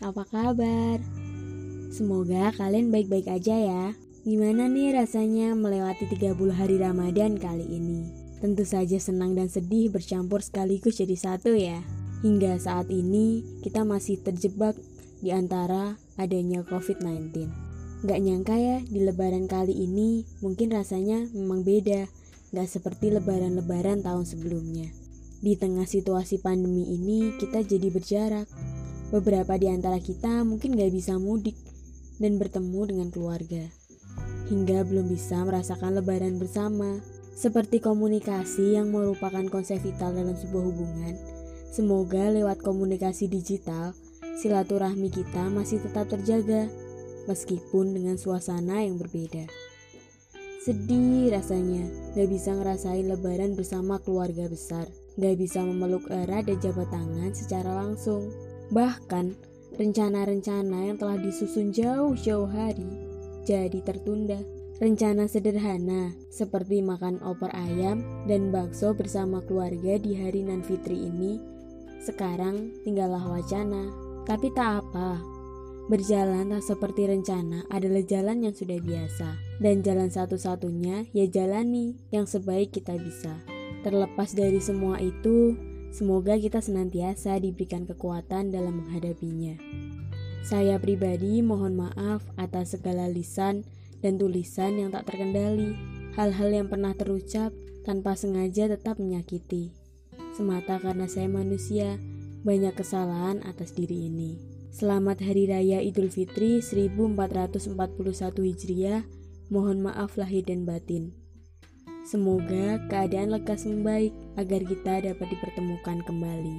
apa kabar? Semoga kalian baik-baik aja ya. Gimana nih rasanya melewati 30 hari Ramadan kali ini? Tentu saja senang dan sedih bercampur sekaligus jadi satu ya. Hingga saat ini kita masih terjebak di antara adanya COVID-19. Gak nyangka ya di lebaran kali ini mungkin rasanya memang beda. Gak seperti lebaran-lebaran tahun sebelumnya. Di tengah situasi pandemi ini kita jadi berjarak. Beberapa di antara kita mungkin gak bisa mudik dan bertemu dengan keluarga hingga belum bisa merasakan lebaran bersama. Seperti komunikasi yang merupakan konsep vital dalam sebuah hubungan, semoga lewat komunikasi digital, silaturahmi kita masih tetap terjaga, meskipun dengan suasana yang berbeda. Sedih rasanya, gak bisa ngerasain lebaran bersama keluarga besar, gak bisa memeluk erat dan jabat tangan secara langsung. Bahkan, rencana-rencana yang telah disusun jauh-jauh hari jadi tertunda. Rencana sederhana seperti makan opor ayam dan bakso bersama keluarga di hari Nan Fitri ini sekarang tinggallah wacana. Tapi tak apa, berjalan tak seperti rencana adalah jalan yang sudah biasa dan jalan satu-satunya ya jalani yang sebaik kita bisa. Terlepas dari semua itu, semoga kita senantiasa diberikan kekuatan dalam menghadapinya. Saya pribadi mohon maaf atas segala lisan dan tulisan yang tak terkendali, hal-hal yang pernah terucap tanpa sengaja tetap menyakiti. Semata karena saya manusia, banyak kesalahan atas diri ini. Selamat Hari Raya Idul Fitri 1441 Hijriah. Mohon maaf lahir dan batin. Semoga keadaan lekas membaik agar kita dapat dipertemukan kembali.